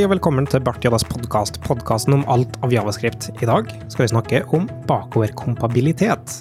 Hei og velkommen til Bart Jaddas podkast, podkasten om alt av javascript. I dag skal vi snakke om bakoverkompabilitet.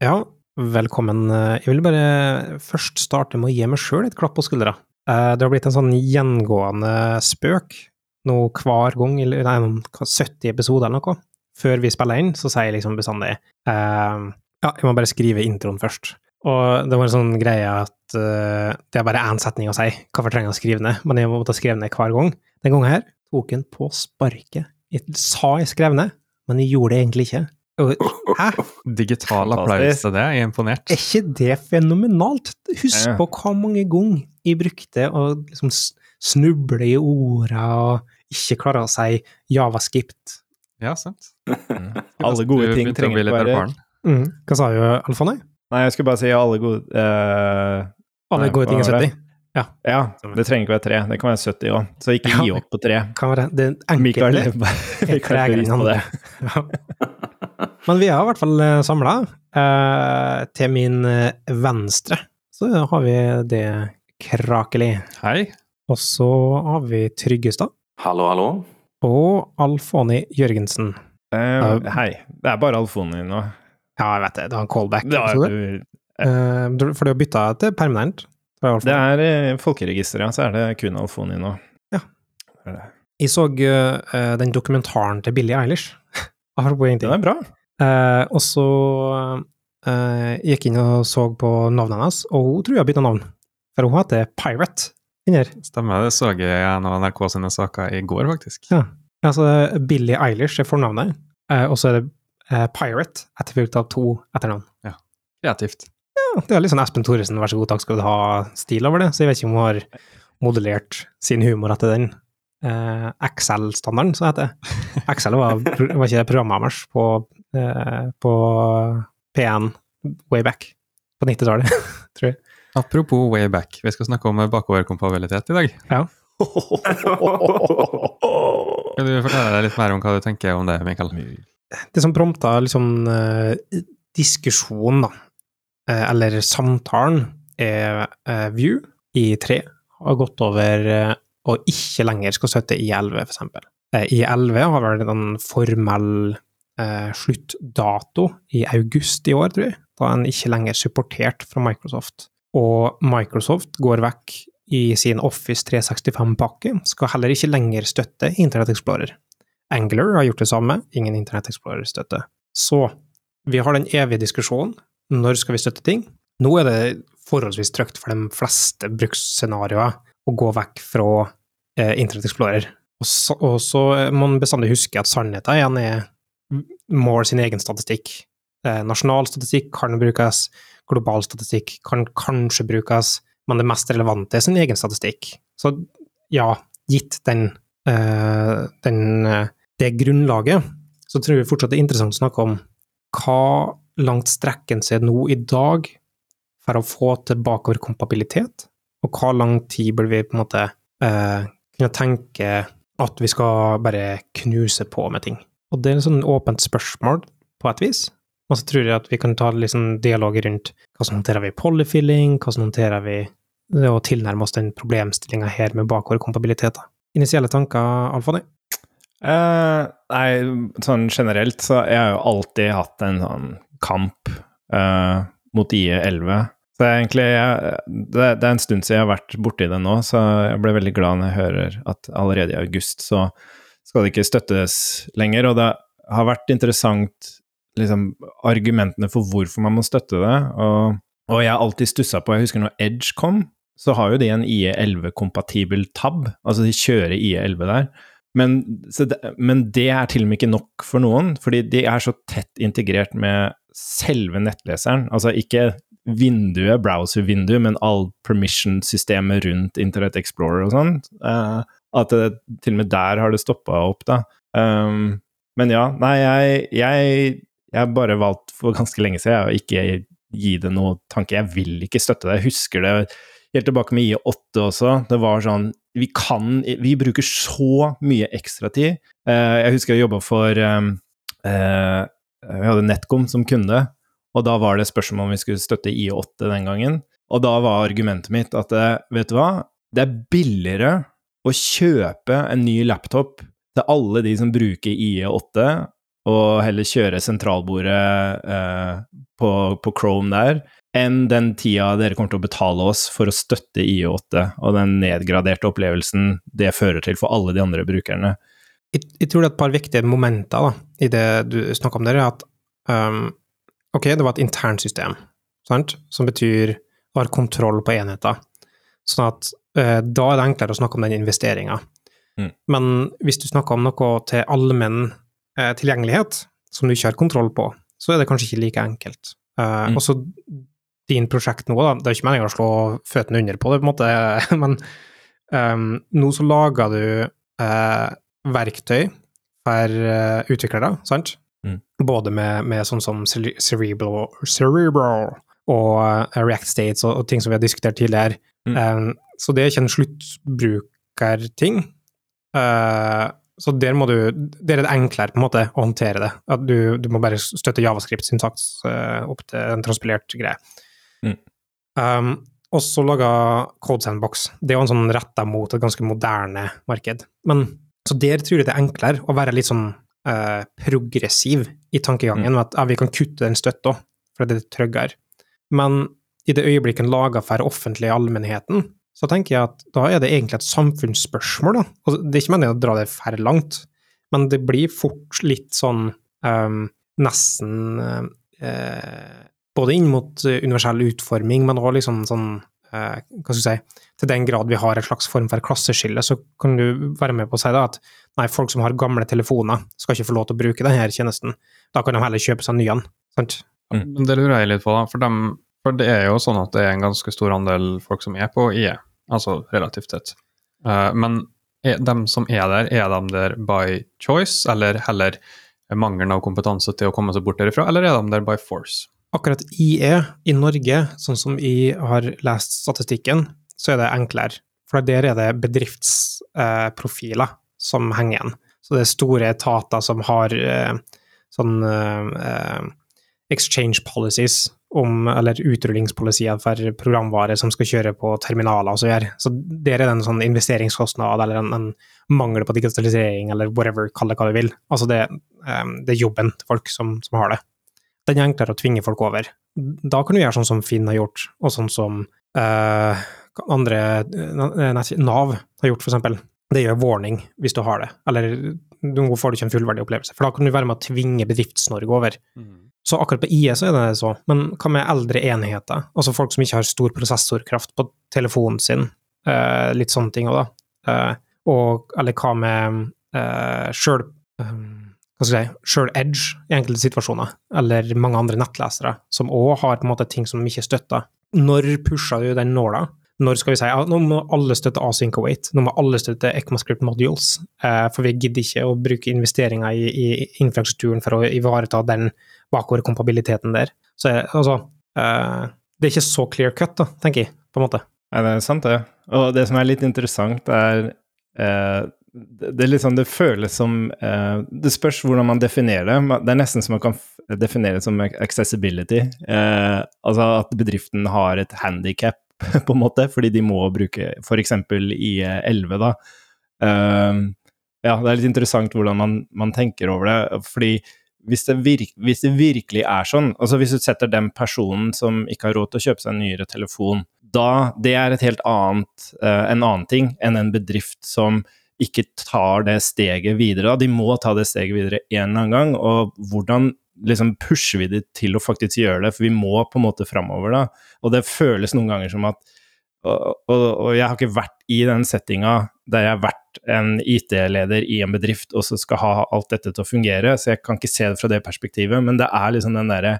Ja, velkommen. Jeg vil bare først starte med å gi meg sjøl et klapp på skuldra. Eh, Det har blitt en sånn gjengående spøk nå hver gang, eller nei, noen 70 episoder eller noe. Før vi spiller inn, så sier jeg liksom bestandig eh, Ja, jeg må bare skrive introen først. Og det var en sånn greie at uh, det er bare én setning å si. Hvorfor trenger jeg å skrive ned? Men jeg måtte skrive ned hver gang. Den gangen her tok han på sparket. Jeg sa jeg skrev ned, men jeg gjorde det egentlig ikke. Og, hæ? Digital applaus til det, jeg er imponert. Er ikke det fenomenalt? Husk Ja. på hvor mange ganger jeg brukte å liksom snuble i orda og ikke klare å si javascript. Ja, sant. Alle gode ting trenger ikke være. Mm. Hva sa jo? Nei, jeg skulle bare si alle gode eh, Alle gode ting er 70. Ja. Ja, det trenger ikke være tre. Det kan være 70 òg. Så ikke gi opp på tre. Kan være det Mikael enkelte. er er tregere enn bevis på det. Ja. Men vi er i hvert fall samla. til min eh, venstre så har vi det Krakeli. Hei. Og så har vi Tryggestad. Hallo, hallo. Og Alfoni Jørgensen. Eh, hei. Det er bare Alfoni nå. Ja, jeg vet det. Det var en callback. Det var, det. er, Eh, for du har bytta til permanent? Det det er folkeregisteret, ja. Så er det kun Alfoni nå. Ja. Det er det. Jeg så uh, den dokumentaren til Billie Eilish. Den er bra. Uh, og så uh, gikk jeg inn og så på navnet hennes, og hun tror jeg har bytta navn. For hun heter Pirate. Inner. Stemmer, det så jeg i en av NRK sine saker i går, faktisk. Ja. Altså, Billie Eilish er fornavnet, uh, og så er det eh, Pirate, etterfulgt av to etternavn. Kreativt. Ja, det er litt sånn Espen Thoresen, vær så god, takk skal du ha-stil over det, så jeg vet ikke om hun har modellert sin humor etter den. Uh, Excel-standarden, så heter det. Excel var, var ikke programmet deres på, uh, på P1 way back på 90-tallet, tror jeg. Apropos way back, vi skal snakke om bakoverkompabilitet i dag. Ja. Kan du fortelle deg litt mer om hva du tenker om det, Mikael? Det som prompta liksom eh, diskusjon, da, eh, eller samtalen, er eh, View i 3 har gått over og ikke lenger skal støtte I11, for eksempel. Eh, I11 har vel en formell sluttdato i august i år, tror jeg, da en ikke lenger supportert fra Microsoft. Og Microsoft går vekk i sin Office 365-pakke, skal heller ikke lenger støtte Internet Explorer. Angular har gjort det samme, ingen Internet Explorer-støtte. Så vi har den evige diskusjonen, når skal vi støtte ting? Nå er det forholdsvis trygt for de fleste bruksscenarioer å gå vekk fra eh, Internet Explorer. Og så, og så må man bestandig huske at sannheten igjen er more sin egen statistikk. Eh, nasjonal statistikk kan brukes, global statistikk kan kanskje brukes, men det mest relevante er sin egen statistikk. Så ja, gitt den, eh, den eh, det grunnlaget, så tror jeg fortsatt det er interessant å snakke om hva langt strekker en seg nå i dag for å få til bakoverkompabilitet, og hva lang tid bør vi på en måte eh, kunne tenke at vi skal bare knuse på med ting. Og det er et sånn åpent spørsmål, på et vis. Og så tror jeg at vi kan ta litt sånn dialog rundt hva som håndterer vi polyfilling, hva som håndterer vi det å tilnærme oss den problemstillinga her med bakoverkompabilitet. Initielle tanker, Alfoni? Eh, nei, sånn generelt så jeg har jo alltid hatt en sånn kamp uh, mot IE11. Så jeg egentlig jeg, det, det er en stund siden jeg har vært borti det nå, så jeg ble veldig glad når jeg hører at allerede i august så skal det ikke støttes lenger. Og det har vært interessant liksom argumentene for hvorfor man må støtte det. Og, og jeg har alltid stussa på Jeg husker når Edge kom, så har jo de en IE11-kompatibel tab. Altså de kjører IE11 der. Men, det, men det er til og med ikke nok for noen, fordi de er så tett integrert med selve nettleseren. Altså ikke vinduet, browser-vinduet, men all permission-systemet rundt Internett Explorer og sånn. Uh, at det, til og med der har det stoppa opp, da. Um, men ja, nei, jeg, jeg, jeg bare valgt for ganske lenge siden å ikke gi det noe tanke. Jeg vil ikke støtte det. Jeg husker det helt tilbake med IE8 også. Det var sånn Vi kan Vi bruker så mye ekstratid. Uh, jeg husker jeg jobba for um, uh, Vi hadde NetCom som kunde, og da var det spørsmål om vi skulle støtte IE8 den gangen. Og da var argumentet mitt at eh, vet du hva, det er billigere å kjøpe en ny laptop til alle de som bruker IE8, og heller kjøre sentralbordet uh, på, på Chrome der, enn den tida dere kommer til å betale oss for å støtte IE8 og den nedgraderte opplevelsen det fører til for alle de andre brukerne. Jeg, jeg tror det er et par viktige momenter da, i det du snakker om der, at um, ok, det var et internsystem, sant, som betyr å ha kontroll på enheter. Sånn at uh, da er det enklere å snakke om den investeringa. Mm. Men hvis du snakker om noe til allmenn uh, tilgjengelighet, som du ikke har kontroll på, så er det kanskje ikke like enkelt. Uh, mm. Også din prosjekt nå, da, det er ikke meningen å slå føttene under på det, på en måte, men um, nå så lager du uh, verktøy for uh, utviklere, sant? Mm. Både med, med, sånn som Cerebral, Cerebral og uh, React States og, og, ting som vi har diskutert tidligere. Mm. Um, så det er ikke en sluttbrukerting. Uh, så der må du Der er det enklere på en måte å håndtere det. At du, du må bare støtte javascript-syntaks uh, opp til en transpilert greie. Um, og så laga Code Sandbox. Det er jo en sånn retta mot et ganske moderne marked. Men så der tror jeg det er enklere å være litt sånn uh, progressiv i tankegangen, mm. at ja, vi kan kutte den støtta, for det er tryggere. Men i det øyeblikket en lager for offentlig allmennheten, så tenker jeg at da er det egentlig et samfunnsspørsmål, da. Altså, det er ikke meningen å dra det for langt, men det blir fort litt sånn um, nesten uh, både inn mot eh, universell utforming, men òg liksom sånn eh, hva skal jeg si, til den grad vi har en slags form for klasseskille, så kan du være med på å si da at nei, folk som har gamle telefoner, skal ikke få lov til å bruke denne tjenesten. Da kan de heller kjøpe seg nye. sant? Mm. Det lurer jeg litt på, da. For, dem, for, det er jo sånn at det er en ganske stor andel folk som er på IE, altså relativt sett. Uh, men er, dem som er der, er de der by choice, eller heller mangelen av kompetanse til å komme seg bort derifra, eller er de der by force? Akkurat IE i Norge, sånn som jeg har lest statistikken, så er det enklere. For der er det bedriftsprofiler eh, som henger igjen. Så det er store etater som har eh, sånn eh, exchange policies om, eller utrullingspolisier for programvare som skal kjøre på terminaler og så videre. Så der er det en sånn investeringskostnad eller en, en mangel på digitalisering eller whatever, kall det hva du vil. Altså det, det er jobben til folk som, som har det den er enklere å tvinge folk over. Da kan du gjøre sånn som Finn har gjort, og sånn som uh, andre uh, Nav har gjort, f.eks. Det gjør warning hvis du har det, eller nå får du ikke en fullverdig opplevelse. For da kan du være med å tvinge Bedrifts-Norge over. Mm. Så akkurat på IE så er det så, men hva med eldre enheter? Altså folk som ikke har stor prosessorkraft på telefonen sin, uh, litt sånne ting òg, da. og, eller hva med uh, sjøl hva skal jeg si, sjøl Edge i enkelte situasjoner, eller mange andre nettlesere, som òg har på en måte ting som de ikke støtter. Når pusher du den nåla? Når skal vi si ja, nå må alle støtte async await, nå må alle støtte ECMAScript modules, eh, for vi gidder ikke å bruke investeringer i, i infrastrukturen for å ivareta den bakoverkompabiliteten der. Så altså, eh, det er ikke så clear cut, da, tenker jeg, på en måte. Nei, det er sant, det. Og det som er litt interessant, er eh, det, liksom, det føles som uh, Det spørs hvordan man definerer det. Det er nesten som man kan definere det som accessibility. Uh, altså at bedriften har et handikap, på en måte, fordi de må bruke f.eks. i 11, da. Uh, ja, det er litt interessant hvordan man, man tenker over det. fordi hvis det, virk, hvis det, virkelig er sånn, altså hvis du setter den personen som ikke har råd til å kjøpe seg en nyere telefon, da det er et helt annet, en annen ting enn en bedrift som ikke tar det steget videre. De må ta det steget videre en eller annen gang. Og hvordan liksom pusher vi de til å faktisk gjøre det? For vi må på en måte framover, da. Og det føles noen ganger som at og, og, og jeg har ikke vært i den settinga der jeg har vært en IT-leder i en bedrift og så skal ha alt dette til å fungere, så jeg kan ikke se det fra det perspektivet. Men det er liksom den derre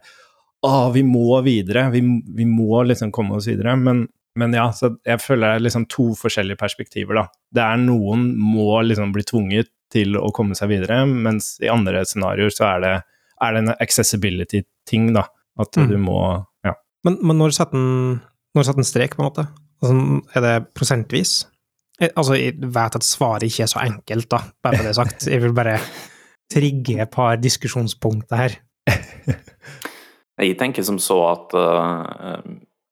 Å, vi må videre. Vi, vi må liksom komme oss videre. Men men ja, så jeg føler det er liksom to forskjellige perspektiver, da. Det er noen må liksom bli tvunget til å komme seg videre, mens i andre scenarioer så er det, er det en accessibility-ting, da. At mm. du må Ja. Men, men når setter en strek, på en måte? Altså, er det prosentvis? Jeg, altså, jeg vet at svaret ikke er så enkelt, da, bare for det sagt. Jeg vil bare trigge et par diskusjonspunkter her. jeg tenker som så at uh,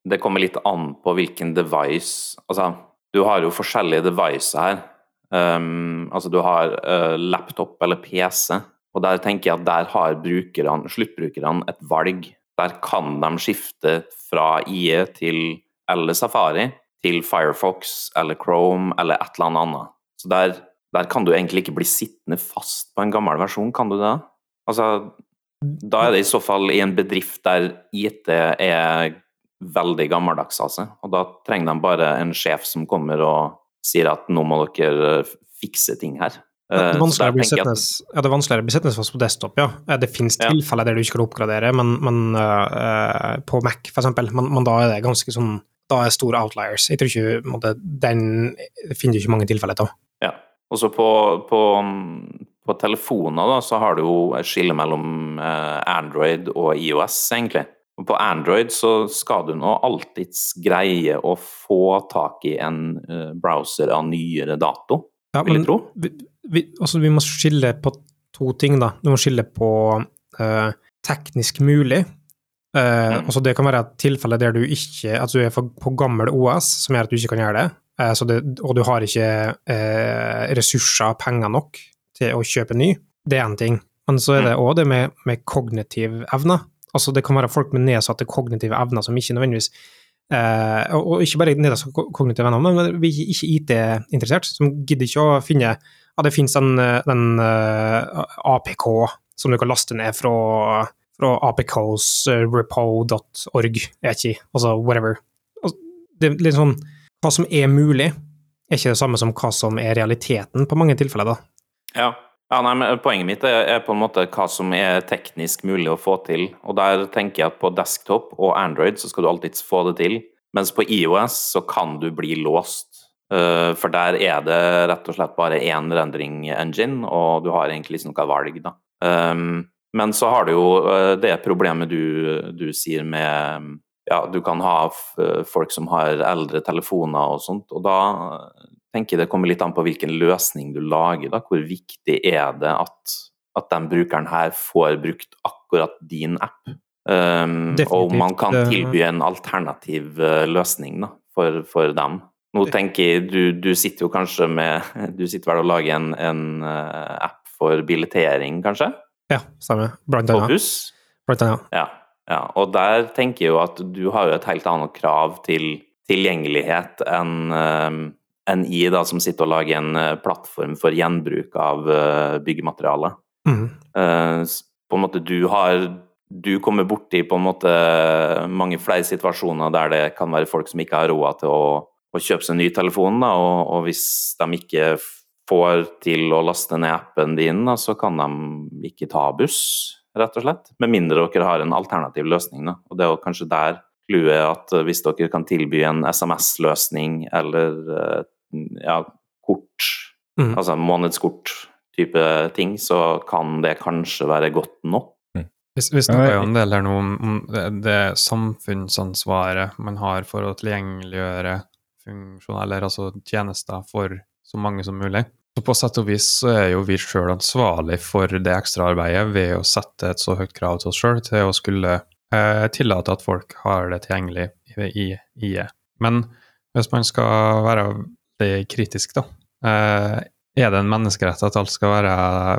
det kommer litt an på hvilken device Altså, du har jo forskjellige devices her. Um, altså du har uh, laptop eller PC, og der tenker jeg at der har brukerne, sluttbrukerne et valg. Der kan de skifte fra IE til eller Safari til Firefox eller Chrome eller et eller annet. Så der, der kan du egentlig ikke bli sittende fast på en gammel versjon, kan du det? Altså, da er det i så fall i en bedrift der IT er veldig gammeldags, altså. Og da trenger de bare en sjef som kommer og sier at nå må dere fikse ting her. Det er Eh, vanskeligere å bli ja, det er vanskeligere å bli sittende fast på desktop, ja. Eh, Det finnes Ja. tilfeller der du ikke kan oppgradere, men, men uh, på Mac, eksempel, men, men da er det ganske sånn Da er store outliers. Jeg tror ikke måtte, den finner du ikke mange tilfeller av. Ja. Og så på, på, på telefoner da, så har du jo et skille mellom eh, Android og IOS, egentlig. På Android så skal du nå alltids greie å få tak i en eh, browser av nyere dato, Ja, vil jeg tro. vi, vi, altså, vi må skille på to ting, da. Du må skille på uh, teknisk mulig. Uh, Mm. altså det kan være et tilfelle der du ikke At du er på gammel OS, som gjør at du ikke kan gjøre det. Uh, så det og du har ikke ressurser, penger nok, til å kjøpe ny. Det er én ting. Men så er det òg det med, med kognitiv evne. Altså det kan være folk med nedsatte kognitive evner som ikke nødvendigvis Eh, og, ikke bare nedsatte kognitive evner, men vi er ikke IT-interessert, som gidder ikke å finne Ja, det finnes den, eh, den uh, APK som du kan laste ned fra, fra apcos.repo.org, ikke, altså whatever. Det er litt sånn Hva som er mulig, er ikke det samme som hva som er realiteten på mange tilfeller, da. Ja. Ja nei, men Poenget mitt er, på en måte hva som er teknisk mulig å få til. Og der tenker jeg at på desktop og Android så skal du alltids få det til. Mens på IOS så kan du bli låst. Eh, for der er det rett og slett bare én rendering engine, og du har egentlig ikke noe valg, da. Um, men så har du jo eh, det problemet du, du sier med ja, du kan ha folk som har eldre telefoner og sånt, og da tenker det kommer litt an på hvilken løsning du lager. da, Hvor viktig er det at, at den brukeren her får brukt akkurat din app? Um, og om man kan eh, tilby en alternativ eh, løsning da, for, for dem. Nå tenker jeg, du, du sitter jo kanskje med Du sitter vel og lager en, en eh, app for billettering, kanskje? Ja, stemmer. Blant På annet. buss? Blant annet. Ja, ja. Og der tenker jeg jo at du har jo et helt annet krav til tilgjengelighet enn enn i da, som sitter og lager en eh, plattform for gjenbruk av eh, byggemateriale. Mm. Eh, på en måte du har Du kommer borti på en måte mange flere situasjoner der det kan være folk som ikke har råd til å, å kjøpe seg en ny telefon, da, og, og hvis de ikke får til å laste ned appen din, da, så kan de ikke ta buss, rett og slett. Med mindre dere har en alternativ løsning. Da. Og det er jo kanskje der clouet at hvis dere kan tilby en SMS-løsning eller ja, kort, Mm. altså månedskort-type ting, så kan det kanskje være godt nok. Vi, snakka jo en del her nå om, det, samfunnsansvaret man har for å tilgjengeliggjøre funksjoner, eller altså tjenester for så mange som mulig. Så på sett og vis så er jo vi sjøl ansvarlig for det ekstraarbeidet ved å sette et så høyt krav til oss sjøl til å skulle eh, tillate at folk har det tilgjengelig i, i IE. Men hvis man skal være veldig kritisk, da, eh, er det en menneskerett at alt skal være,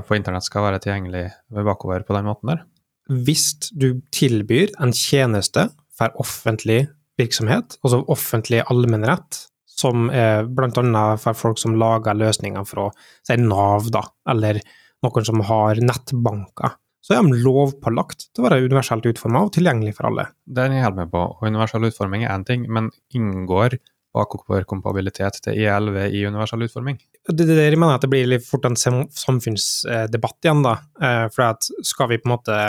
på internett skal være tilgjengelig bakover på den måten der? hvis du tilbyr en tjeneste for offentlig virksomhet, altså offentlig allmennrett, som er blant annet for folk som lager løsninger fra si Nav, da, eller noen som har nettbanker, så er de lovpålagt til å være universelt utforma og tilgjengelig for alle. Det er jeg helt med på, og universell utforming er én ting, men inngår bakoverkompabilitet til IE11 i universell utforming? Det det der mener at det blir litt fort en samfunnsdebatt igjen, da. Eh, For at skal vi på en måte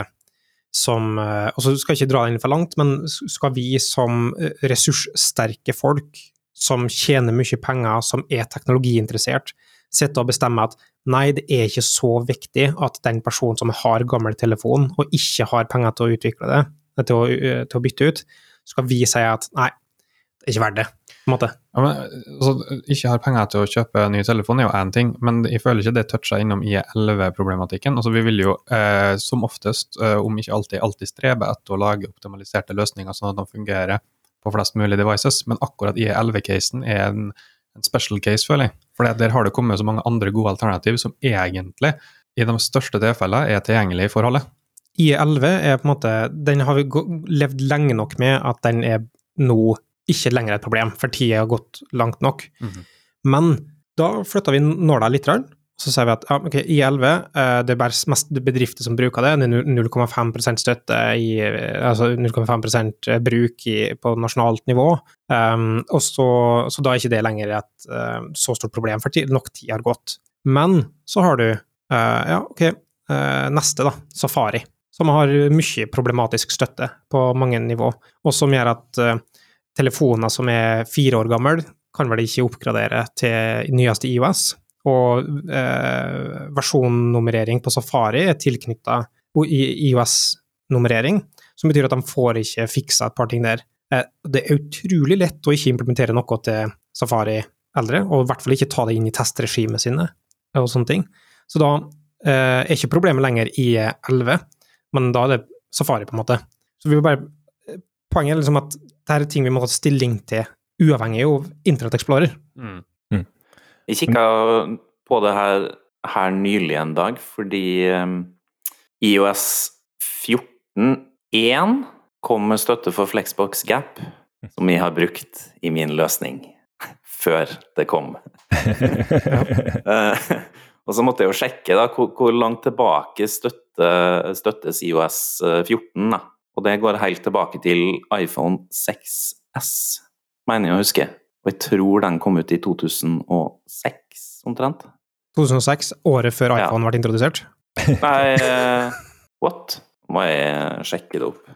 som eh, Og så skal jeg ikke dra det inn for langt, men skal vi som eh, ressurssterke folk som tjener mye penger, som er teknologiinteressert, sitte og bestemme at nei, det er ikke så viktig at den personen som har gammel telefon og ikke har penger til å utvikle det, til å, eh, til å bytte ut, skal vi si at nei, det er ikke verdt det, på en måte. Ja, men, altså, ikke har penger til å kjøpe ny telefon er jo én ting, men jeg føler ikke det toucher innom IE11-problematikken. Altså, vi vil jo eh, som oftest, eh, om ikke alltid, alltid strebe etter å lage optimaliserte løsninger sånn at de fungerer på flest mulig devices, men akkurat IE11-casen er en, en special case, føler jeg. For der har det kommet så mange andre gode alternativ som egentlig, i de største tilfellene, er tilgjengelig for alle. IE11 er på en måte Den har vi levd lenge nok med at den er nå ikke lenger et problem, for tida har gått langt nok. Mm -hmm. Men da flytta vi nåla litt, så sier vi at ja, ok, I11 eh, det er bare mest bedrifter som bruker det. Det er 0,5% støtte i Altså 0,5% bruk i, på nasjonalt nivå. Um, og så, så, da er ikke det lenger et uh, så stort problem, for nok tid har gått. Men så har du uh, ja, ok, uh, neste, da, Safari, som har mye problematisk støtte på mange nivå, og som gjør at telefoner som er fire år gamle, kan vel ikke oppgradere til nyeste IOS og eh, versjonnummerering på Safari er tilknytta IOS-nummerering, som betyr at de får ikke fiksa et par ting der. Eh, det er utrolig lett å ikke implementere noe til Safari eldre, og i hvert fall ikke ta det inn i testregimet sine og sånne ting. Så da eh, er ikke problemet lenger i 11, men da er det Safari, på en måte. Så vi vil bare Poenget er liksom at dette er ting vi må ta stilling til uavhengig av Internett Explorer. Mm. Jeg kikka på det her, her, nylig en dag, fordi um, IOS 14.1 kom med støtte for Flexbox Gap, som jeg har brukt i min løsning før det kom. uh, og så måtte jeg jo sjekke da, hvor, hvor langt tilbake støtte, støttes IOS 14. Eh, da. Og det går helt tilbake til iPhone 6S, mener jeg å huske. Og jeg tror den kom ut i 2006, omtrent. 2006, året før iPhone ja. ble introdusert? Nei, uh, what? Må jeg sjekke det opp.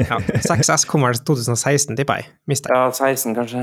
Ja, 6S kom vel 2016, tipper jeg. Mister Ja, 16 kanskje.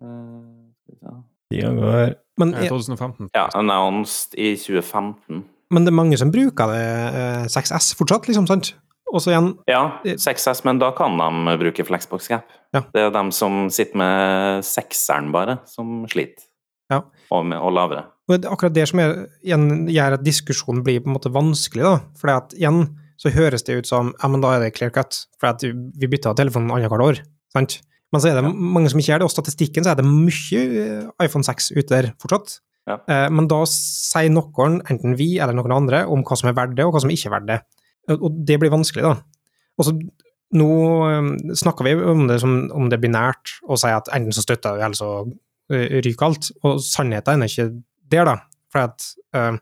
Uh, går. Men, 2015. Ja, announced i 2015. Men det er mange som bruker det 6S eh, fortsatt, liksom, sant? Og så igjen Ja, 6S, men da kan de bruke Flexbox Gap. Ja. Det er dem som sitter med sekseren, bare, som sliter. Ja. Og, med, og lavere. Og det er akkurat det som er, igjen, gjør at diskusjonen blir på en måte vanskelig, da. For at igjen så høres det ut som ja, men da er det clear cut, for at vi bytter telefonen annethvert år. sant? Men så er det mange som ikke gjør det, og statistikken så er det mye eh, iPhone 6 ute der fortsatt. Ja. Eh, men da sier noen, enten vi eller noen andre, om hva som er verdt det, og hva som ikke er verdt det. Og det blir vanskelig, da. Og nå um, snakker vi om det som om det er binært, og sier at enten så støtter vi, eller så uh, ryker alt. Og sannheten er ikke der, da. For at uh,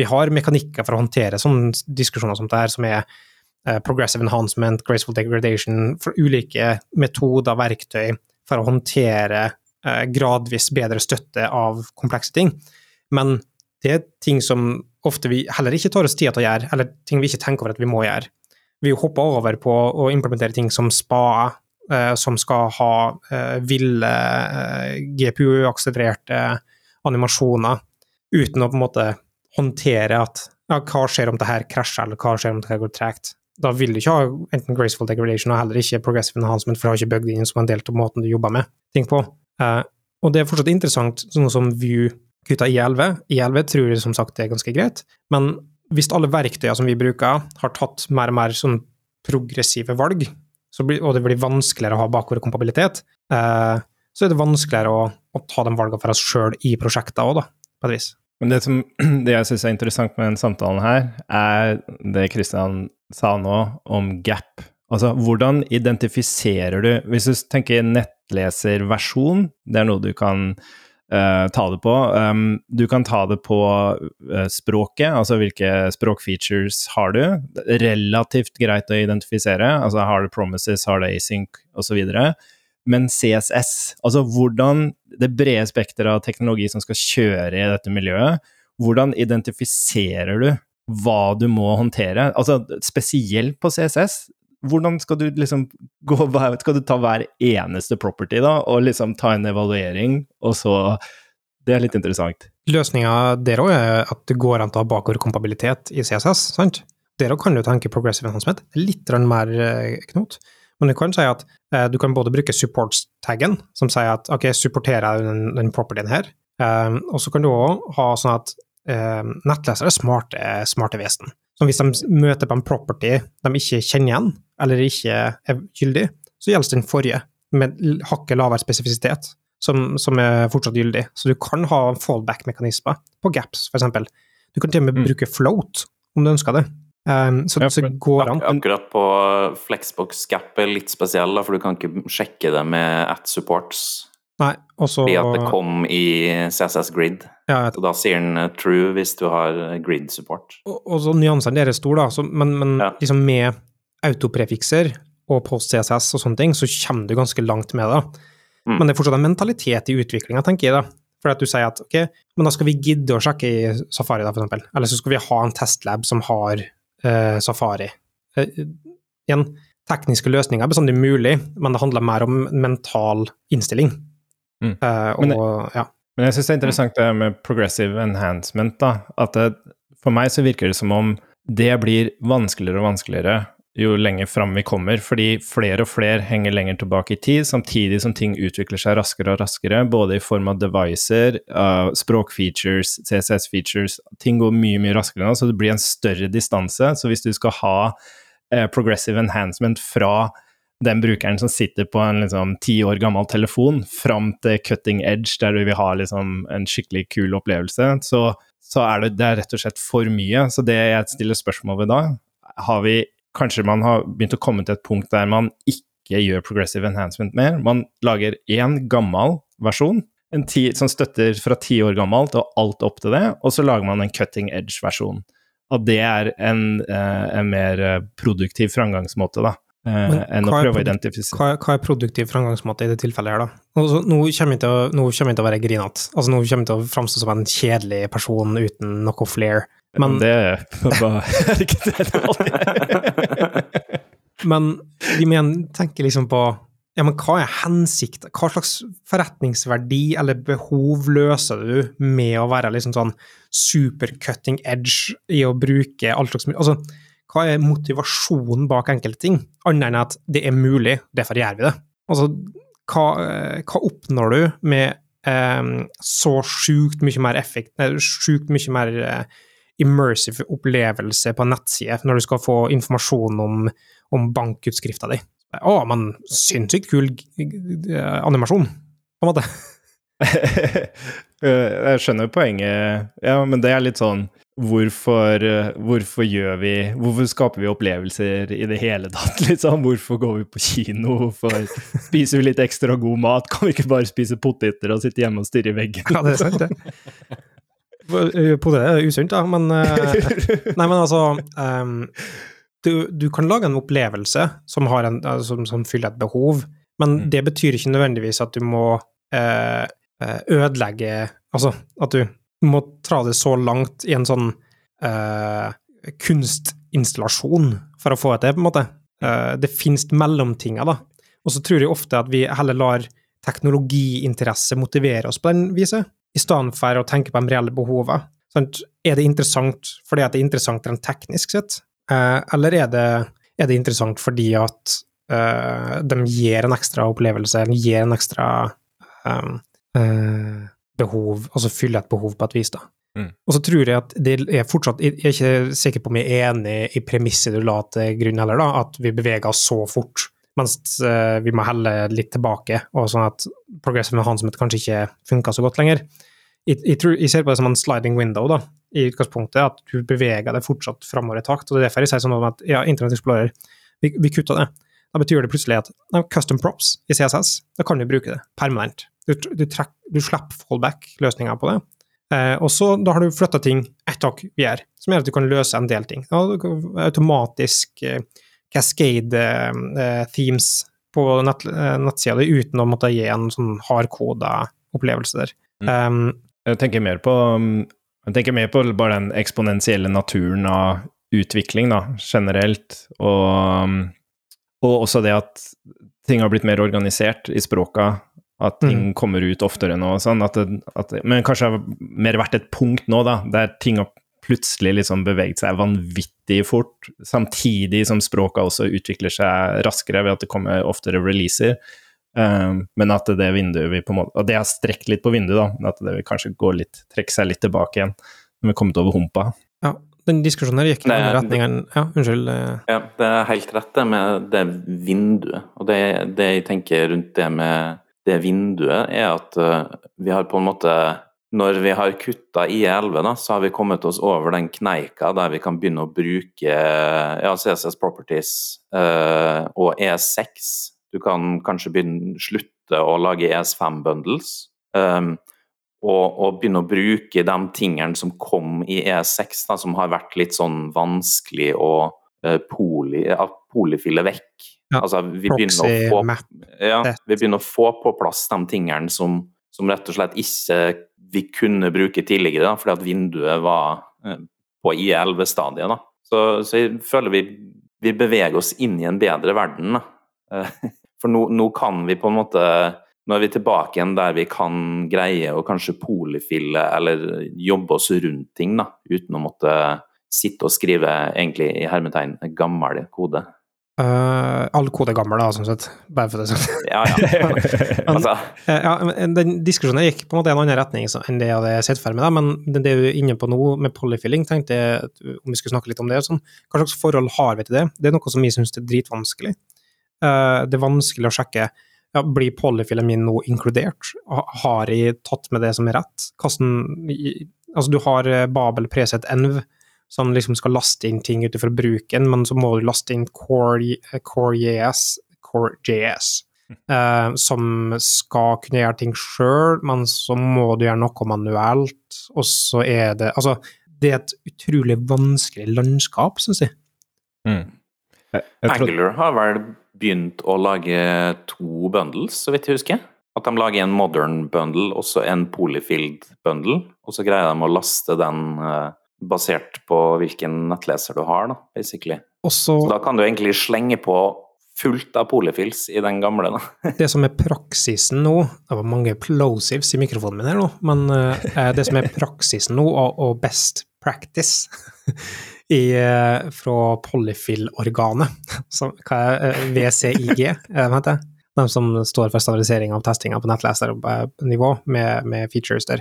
vi har mekanikker for å håndtere sånne diskusjoner som det her, som er uh, progressive enhancement, graceful degradation, for ulike metoder, verktøy, for å håndtere uh, gradvis bedre støtte av komplekse ting. Men det er ting som ofte vi heller ikke tar oss tid til å gjøre, eller ting vi ikke tenker over at vi må gjøre. Vi hopper over på å implementere ting som spa, eh, som skal ha eh, ville eh, GPU-akselererte animasjoner, uten å på en måte håndtere at ja, hva skjer om det her krasjer, eller hva skjer om det her går tregt. Da vil du ikke ha enten graceful degradation og heller ikke progressive enhancement, for du har ikke bygd inn som en del av måten du jobber med ting på. Eh, og det er fortsatt interessant, sånn som View kutta I11. I11 tror jeg som sagt det er ganske greit, men hvis alle verktøyene som vi bruker, har tatt mer og mer sånn progressive valg, blir, og det blir vanskeligere å ha bakoverkompabilitet, eh, så er det vanskeligere å, å ta de valgene for oss sjøl i prosjekter òg, på et vis. Men det, som, det jeg syns er interessant med den samtalen her, er det Kristian sa nå om gap. Altså, hvordan identifiserer du Hvis du tenker nettleserversjon, det er noe du kan uh, ta det på. Um, du kan ta det på uh, språket, altså hvilke språkfeatures har du. Relativt greit å identifisere, altså har du promises, har du async osv. Men CSS, altså hvordan det brede spekteret av teknologi som skal kjøre i dette miljøet, hvordan identifiserer du hva du må håndtere? Altså spesielt på CSS, hvordan skal du liksom gå Skal du ta hver eneste property, da, og liksom ta en evaluering, og så Det er litt interessant. Løsninga der òg er at det går an å ha bakordkompabilitet i CSS, sant? Der òg kan du tenke progressive enhancement, litt mer eh, knot. Men du kan si at eh, du kan både bruke supports-taggen, som sier at ok, supporterer jeg den, den propertyen her, um, og så kan du òg ha sånn at um, nettlesere er smarte, smarte vesen. Så hvis de møter på en property de ikke kjenner igjen, eller ikke er gyldig, så gjelder den forrige, med hakket lavere spesifisitet. som, som er fortsatt gyldig. Så du kan ha fallback-mekanismer på gaps, f.eks. Du kan til og med Mm. bruke float, om du ønsker det. Um, så, Ja, så går an. Akkurat på Flexbox Gap er litt spesiell, da, for du kan ikke sjekke det med at supports. Nei, også, Fordi at det kom i CSS Grid. ja, og da sier den eh, true hvis du har grid support. og, og så nyansene deres er store, da. Så, men men Ja. liksom med autoprefikser og post-CSS og sånne ting, så kommer du ganske langt med det. Mm. Men det er fortsatt en mentalitet i utviklinga, tenker jeg. da. For at du sier at ok, men da skal vi gidde å sjekke i Safari, da, for eksempel. Eller så skal vi ha en testlab som har eh, Safari. Eh, igjen, tekniske løsninger er bestandig mulig, men det handler mer om mental innstilling. Mm. Eh, Men og, ja. Men jeg syns det er interessant det med progressive enhancement, da. At det, for meg så virker det som om det blir vanskeligere og vanskeligere jo lenger fram vi kommer, fordi flere og flere henger lenger tilbake i tid, samtidig som ting utvikler seg raskere og raskere, både i form av deviser, uh, språkfeatures, CSS-features. Ting går mye, mye raskere nå, så det blir en større distanse. Så hvis du skal ha uh, progressive enhancement fra den brukeren som sitter på en liksom ti år gammel telefon, fram til cutting edge, der du vil ha liksom en skikkelig kul opplevelse, så, så er det, det er rett og slett for mye. Så det jeg stiller spørsmål ved da, har vi Kanskje man har begynt å komme til et punkt der man ikke gjør progressive enhancement mer. Man lager én gammel versjon en ti, som støtter fra ti år gammelt og alt opp til det, og så lager man en cutting edge-versjon. Og det er en, eh, en mer eh, produktiv framgangsmåte, da. eh, Men enn å prøve å identifisere Hva, hva er produktiv framgangsmåte i det tilfellet her, da? Altså, nå, kommer jeg å, nå kommer jeg til å være grinete. Altså, nå kommer jeg til å framstå som en kjedelig person uten noe flair. Men, det var ikke det det men de mener, tenker liksom på ja, men hva er hensikten? Hva slags forretningsverdi eller behov løser du med å være liksom sånn super cutting edge i å bruke alt slags Altså, hva er motivasjonen bak enkelte ting, annet enn at det er mulig, derfor gjør vi det? Altså, hva, eh, hva oppnår du med eh, så sjukt mye mer effekt, sjukt mye mer eh, immersive opplevelse på en nettside når du skal få informasjon om, om bankutskrifta di? Å, men sinnssykt kul animasjon, på en måte. Jeg skjønner poenget, ja, men det er litt sånn Hvorfor, eh, hvorfor gjør vi Hvorfor skaper vi opplevelser i det hele tatt, liksom? Hvorfor går vi på kino? Hvorfor spiser vi litt ekstra god mat? Kan vi ikke bare spise poteter og sitte hjemme og stirre i veggen? Ja, det er sant, det. Potet er usunt, da, men eh, Nei, men altså um, du, du kan lage en opplevelse som, har en, eh, som, som fyller et behov, men Mm. det betyr ikke nødvendigvis at du må eh, eh, ødelegge Altså at du må tra det så langt i en sånn eh, kunstinstallasjon for å få til det, på en måte. Eh, det finnes mellomtinga, da. Og så tror jeg ofte at vi heller lar teknologiinteresse motivere oss på den viset, i stedet for å tenke på de reelle behovene. Sant? Er det interessant fordi det er interessant rent teknisk sett, eh, eller er det, er det interessant fordi at eh, de gir en ekstra opplevelse, de gir en ekstra um, eh, behov, altså fyller et behov på et vis, da. Mm. Og så tror jeg at det er fortsatt Jeg er ikke sikker på om jeg er enig i premisset du la til grunn heller, da, at vi beveger oss så fort, mens eh, vi må helle litt tilbake, og sånn at progressive enhancement kanskje ikke funker så godt lenger. Jeg, ser på det som en sliding window, da, i utgangspunktet, at du beveger deg fortsatt framover i takt. og Det er derfor jeg sier sånn at ja, Internet Explorer, vi, vi kutta det. Da betyr det plutselig at nei, custom props i CSS, da kan du bruke det permanent. Du, du, trekk, du slipper fallback-løsninger på det. Eh, og så da har du flytta ting ett hakk videre, som gjør at du kan løse en del ting. Da, automatisk eh, cascade-themes på nett, eh, nettsida di uten å måtte gi en sånn hardkoda opplevelse der. Um, Jeg tenker mer på um, jeg tenker mer på bare den eksponentielle naturen av utvikling, da, generelt. Og, um, og også det at ting har blitt mer organisert i språka. At ting kommer ut oftere nå sånn. At det, at det, men kanskje har mer vært et punkt nå, da, der ting har plutselig liksom beveget seg vanvittig fort, samtidig som språket også utvikler seg raskere ved at det kommer oftere releaser. Um, men at det vinduet vi på en måte Og det har strekt litt på vinduet, da. Men at det vil kanskje gå litt, trekke seg litt tilbake igjen når vi er kommet over humpa. ja, den diskusjonen her gikk i den retningen Ja, unnskyld. eh, Ja, det er helt rett det med det vinduet. Og det, det jeg tenker rundt det med det vinduet, er at uh, vi har på en måte Når vi har kutta IE11, så har vi kommet oss over den kneika der vi kan begynne å bruke ja, CSS Properties eh, og E6. Du kan kanskje begynne, slutte å lage ES5-bundles. Eh, og, og, begynne å bruke de tingene som kom i E6, da, som har vært litt sånn vanskelig å eh, poli, polifille vekk. Ja, altså, vi, begynner få, ja, vi, begynner å få, på plass de tingene som, som, rett og slett ikke vi kunne bruke tidligere, da, fordi at vinduet var uh, på IE11-stadiet. Så, så, jeg føler vi, vi, beveger oss inn i en bedre verden. Da. for nå, nå, kan vi på en måte Nå er vi tilbake igjen der vi kan greie å kanskje polifille eller jobbe oss rundt ting, da, uten å måtte sitte og skrive egentlig i hermetegn gammel kode. Uh, all kode er gammel, da, sånn sett. Bare for det sånn. Ja, ja. altså. uh, ja, den diskusjonen gikk på en måte i en annen retning enn det jeg hadde sett for meg, men det du er inne på nå med polyfilling, tenkte jeg om vi skulle snakke litt om det. Sånn. Hva slags forhold har vi til det? Det er noe som vi syns er dritvanskelig. Uh, det er vanskelig å sjekke ja, blir polyfillen min nå inkludert? Har jeg tatt med det som er rett? Hvordan, altså, du har Babel preset env som liksom skal laste inn ting ut ifra bruken, men så må du laste inn Core.js, Core Core uh, som skal kunne gjøre ting sjøl, men så må du gjøre noe manuelt, og så er det Altså, det er et utrolig vanskelig landskap, syns jeg. Mm. jeg, jeg Angler har vel begynt å lage to bundles, så vidt jeg husker. At de lager en modern bundle og så en polyfield bundle, og så greier de å laste den uh, basert på hvilken nettleser du har, da, basically. Også, så da kan du egentlig slenge på fullt av polyfills i den gamle. Da. det som er praksisen nå Det var mange plosives i mikrofonen min her nå, men uh, det som er praksisen nå, og, og best practice i, uh, fra polyfill-organet, hva er uh, VCIG, heter det? De som står for standardisering av testinga på nettlesernivå med, med features der.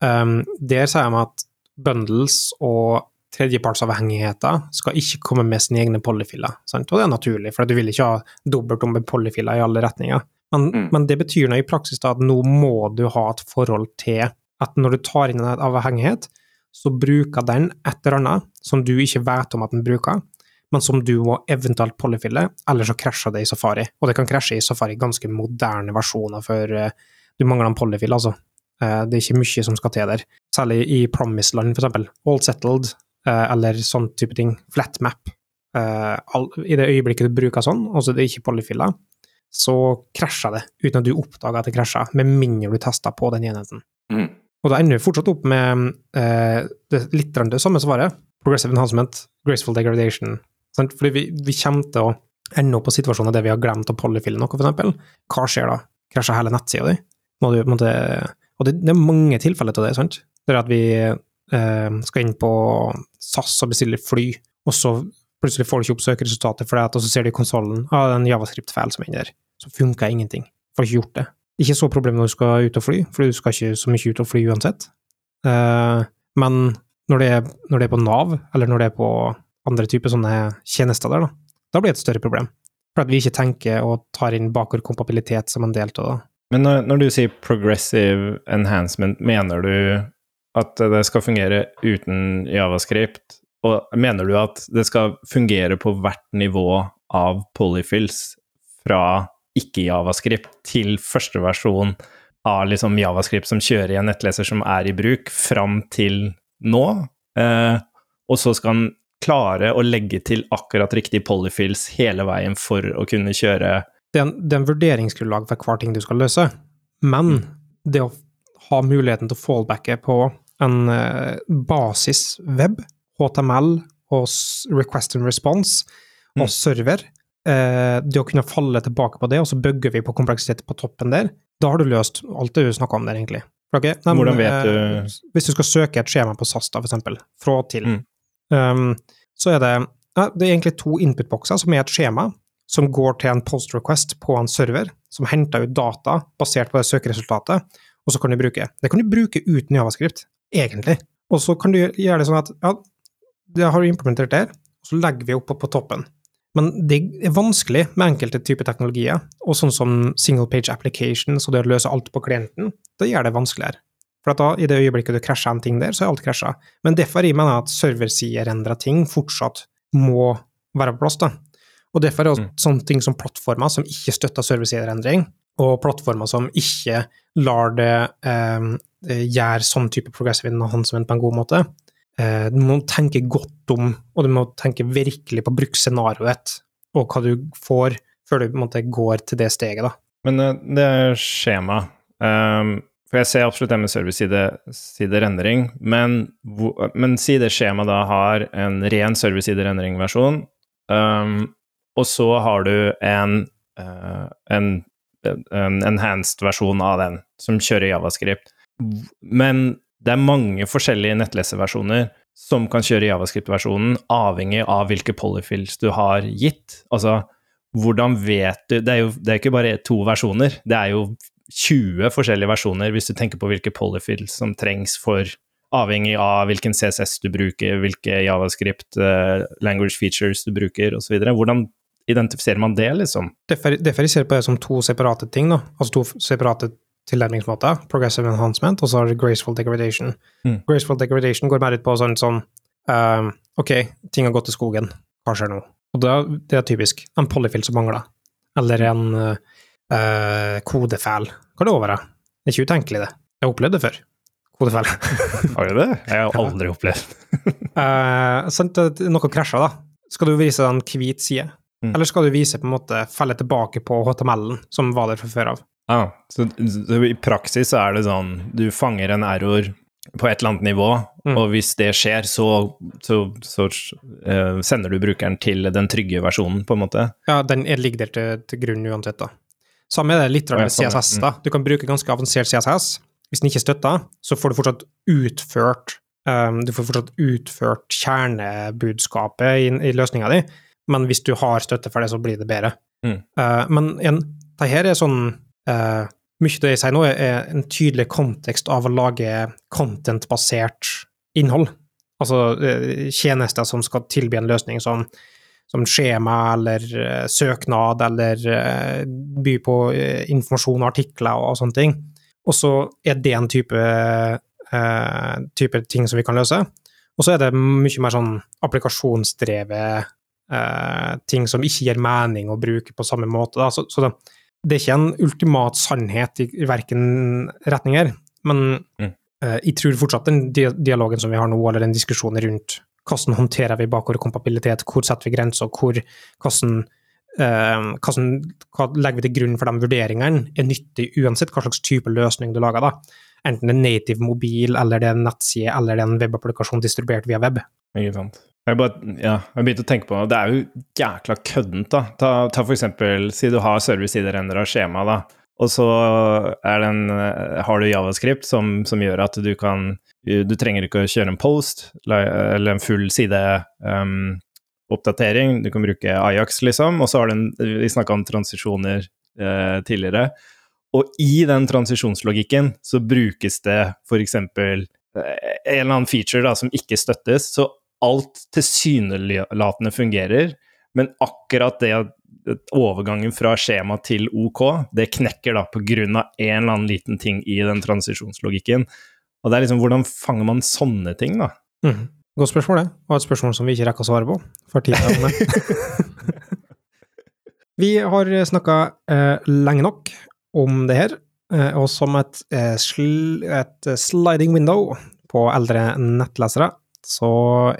Um, der sier de at bundles og tredjepartsavhengigheter skal ikke komme med sine egne polyfiller. Sant? Og det er naturlig, for du vil ikke ha dobbelt om polyfiller i alle retninger. Men, mm. men, det betyr nå i praksis da at nå må du ha et forhold til at når du tar inn en avhengighet, så bruker den et eller annet som du ikke vet om at den bruker, men som du må eventuelt polyfille, eller så krasjer det i Safari. Og det kan krasje i Safari ganske moderne versjoner, for uh, du mangler en polyfill, altså. Uh, det er ikke mye som skal til der. Særlig i Promise-land, f.eks. All settled, uh, eller sånn type ting. Flat map. Uh, I det øyeblikket du bruker sånn, og så det er ikke polyfiller, så krasjer det uten at du oppdager at det krasjer, med mindre du tester på den enheten. Mm. Og da ender vi fortsatt opp med det, litt det samme svaret. Progressive enhancement, graceful degradation. Sant? Fordi vi, vi kommer til å ende opp på situasjoner der vi har glemt å polyfille noe, f.eks. Hva skjer da? Krasjer hele nettsida di? Må du, måtte, og det, det, er mange tilfeller til det, sant? Det er at vi eh, skal inn på SAS og bestille fly, og så plutselig får du ikke opp søkeresultatet, for det, og så ser du i konsollen ah, det er en javascript-feil som er inni der. Så funker ingenting. Får ikke gjort det. Ikke så problem når du skal ut og fly, for du skal ikke så mye ut og fly uansett. Eh, men når det, er, når det, er, på Nav, eller når det er på andre typer sånne tjenester der, da, da blir det et større problem. For at vi ikke tenker og tar inn bakordkompabilitet som en del av det. Men når, når, du sier progressive enhancement, mener du at det skal fungere uten javascript? Og mener du at det skal fungere på hvert nivå av polyfills fra ikke-javascript til første versjon av liksom javascript som kjører i en nettleser som er i bruk, fram til nå? Eh, og så skal den klare å legge til akkurat riktig polyfills hele veien for å kunne kjøre det er, en, det er en vurderingsgrunnlag for hver ting du skal løse, men mm. det å ha muligheten til å fallbacke på en uh, basisweb, HTML og request and response og mm. server, uh, det å kunne falle tilbake på det, og så bygger vi på kompleksitet på toppen der, da har du løst alt det du snakka om der, egentlig. Okay, nei, Hvordan vet du uh, Hvis du skal søke et skjema på SAS, da, for eksempel, fra og til, mm. um, så er det det er egentlig to input-bokser som er et skjema, som går til en post request på en server, som henter ut data basert på det søkeresultatet, og så kan du bruke. Det kan du bruke uten javascript, egentlig. Og så kan du gjøre det sånn at ja, det har du implementert der, og så legger vi opp på toppen. Men det er vanskelig med enkelte typer teknologier, og sånn som single page application, så det å løse alt på klienten, det gjør det vanskeligere. For da, i det øyeblikket du krasjer en ting der, så er alt krasja. Men derfor jeg mener jeg at serversiderendra ting fortsatt må være på plass. da. Og derfor er også Mm. sånne ting som plattformer som ikke støtter serversiderendring, og plattformer som ikke lar det eh, gjøre sånn type progressive enhancement på en god måte. Eh, du må tenke godt om, og du må tenke virkelig på bruksscenarioet, og hva du får, før du på en måte går til det steget, da. Men eh, det er skjema. Um, for jeg ser absolutt det med servicesiderendring, men, men si det skjemaet da har en ren servicesiderendring-versjon, um, og så har du en, eh, en, en enhanced versjon av den som kjører javascript. Men det er mange forskjellige nettleserversjoner som kan kjøre javascript-versjonen, avhengig av hvilke polyfills du har gitt. Altså, hvordan vet du Det er jo det er ikke bare to versjoner, det er jo 20 forskjellige versjoner hvis du tenker på hvilke polyfills som trengs for Avhengig av hvilken CSS du bruker, hvilke javascript uh, language features du bruker osv. Hvordan identifiserer man det, liksom? Det jeg ser på det som to separate ting, da. Altså to separate tilnærmingsmåter. Progressive enhancement, og så har du graceful degradation. Mm. Graceful degradation går mer ut på sånn sånn um, Ok, ting har gått til skogen. Hva skjer nå? Og da, det er typisk. En polyfill som mangler. Eller en uh, kodefeil. Hva er det over det? Det er ikke utenkelig, det. Jeg har opplevd det før. Kodefeil. Har du det? Jeg har aldri opplevd uh, sant, noe krasjer, da. Skal du vise deg en hvit side? Mm. Eller skal du vise på en måte felle tilbake på HTML-en som var der fra før av? Ah, så, så i praksis så er det sånn du fanger en error på et eller annet nivå, Mm. og hvis det skjer, så, så, så uh, sender du brukeren til den trygge versjonen, på en måte. Ja, den er- ligger der til, til grunn uansett, da. Samme er det litt med ja. CSS, da. Du kan bruke ganske avansert CSS. Hvis den ikke støtter, så får du fortsatt utført um, Du får fortsatt utført kjernebudskapet i, i løsninga di, men hvis du har støtte for det, så blir det bedre. Mm. Uh, men igjen, det her er sånn uh, Mye av det jeg sier nå, er- en tydelig kontekst av å lage content-basert innhold. Altså uh, tjenester som skal tilby en løsning som, som skjema eller søknad, eller by på informasjon og artikler og, sånne ting. Og så er det en type, type ting som vi kan løse. Og så er det mye mer sånn applikasjonsdrevet eh, ting som ikke gir mening å bruke på samme måte. Da. Så, så det, det er ikke en ultimat sannhet i, i verken retninger, men Mm. eh, jeg tror fortsatt den dialogen som vi har nå, eller den diskusjonen rundt hvordan håndterer vi bakordkompabilitet, hvor setter vi grenser, hvor, hvordan, eh, hvordan, hva legger vi til grunn for de vurderingene, er nyttig uansett hva slags type løsning du lager. da. Enten det er native mobil, eller det er en nettside, eller det er en webapplikasjon distribuert via web. Ikke sant. Jeg bare, ja, jeg begynte å tenke på det er jo jækla køddent, da. Ta, ta for eksempel, si du har servicesiderendra skjema, da. Og så den, eh, har du javascript som, som gjør at du kan Du trenger ikke å kjøre en post eller en full sideoppdatering. um, oppdatering. Du kan bruke Ajax, liksom. Og så har du en Vi snakka om transisjoner eh, tidligere. Og i den transisjonslogikken så brukes det f.eks. Eh, en eller annen feature da, som ikke støttes. Så alt tilsynelatende fungerer, men akkurat det at overgangen fra skjema til OK, det knekker da på grunn av en eller annen liten ting i den transisjonslogikken. Og det er liksom, hvordan fanger man sånne ting, da? Mm. Godt spørsmål, det. Og et spørsmål som vi ikke rekker å svare på. For tiden. vi har snakka eh, lenge nok om det her, eh, og som et, eh, sl et sliding window på eldre nettlesere, så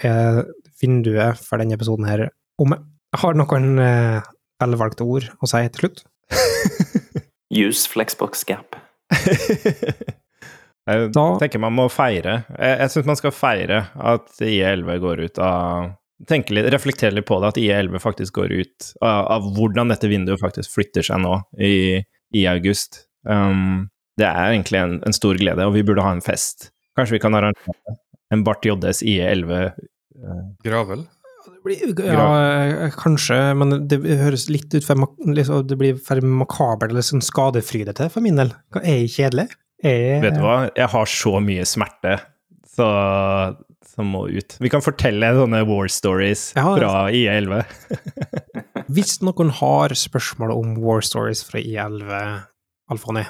er vinduet for denne episoden her omme. Jeg har noen eh, velvalgte ord å si til slutt. Use Flexbox Gap. Jeg Da- tenker man må feire. Jeg, jeg syns man skal feire at IE11 går ut av tenke litt, Reflektere litt på det, at IE11 faktisk går ut av, av hvordan dette vinduet faktisk flytter seg nå i, i august. Um, det er egentlig en, en stor glede, og vi burde ha en fest. Kanskje vi kan arrangere en Bart JS IE11 Gravel? Ja, eh, kanskje, men det høres litt ut for liksom, Det blir for makabert eller sånn skadefrydete for min del. Hva, Er jeg kjedelig? Er Vet du hva, jeg har så mye smerte så, som må ut. Vi kan fortelle sånne war stories Ja, fra IE11. Hvis noen har spørsmål om War Stories fra IE11, Alfoni,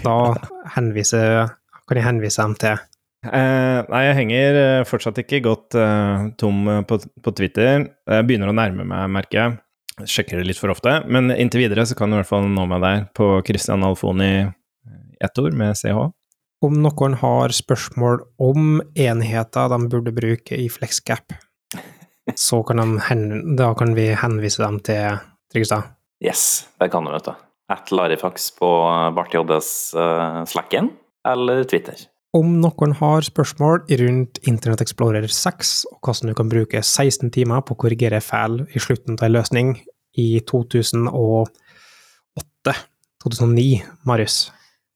da henviser, kan jeg henvise dem til Eh, nei, jeg henger eh, fortsatt ikke godt eh, tom eh, på, på Twitter. Jeg begynner å nærme meg, merker jeg. Jeg Sjekker det litt for ofte. Men inntil videre så kan du i hvert fall nå meg der på Christian Alfoni i ett ord med CH. om noen har spørsmål om enheter de burde bruke i FlexGap. Så kan de hen, da kan vi henvise dem til Tryggestad. Yes, det kan du, vet du. At Larifax på Bart JDs uh, Slacken eller Twitter. Om noen har spørsmål rundt Internett Explorer 6, og hvordan du kan bruke 16 timer på å korrigere feil i slutten av en løsning i 2008-2009, Marius,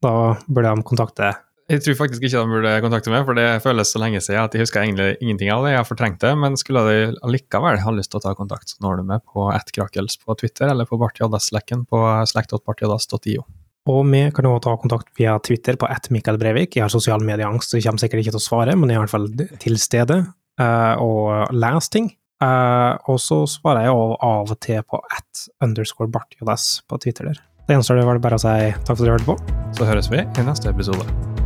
da burde de kontakte Jeg tror faktisk ikke de burde kontakte meg, for det føles så lenge siden at jeg husker egentlig ingenting av det. Jeg har fortrengt det, men skulle de allikevel ha lyst til å ta kontakt, så når du med på attkrakels på Twitter eller på bartjds-slacken på slack.bartjds.io. Og vi kan også ta kontakt via Twitter på at Mikael Brevik. Jeg har sosiale medieangst, så jeg kommer sikkert ikke til å svare, men jeg er i hvert fall til stede uh, og leser ting. Uh, og så svarer jeg av og til på at underscore bartjodas på Twitter der. Det gjenstår det bare å si takk for at du hørte på. Så høres vi i neste episode.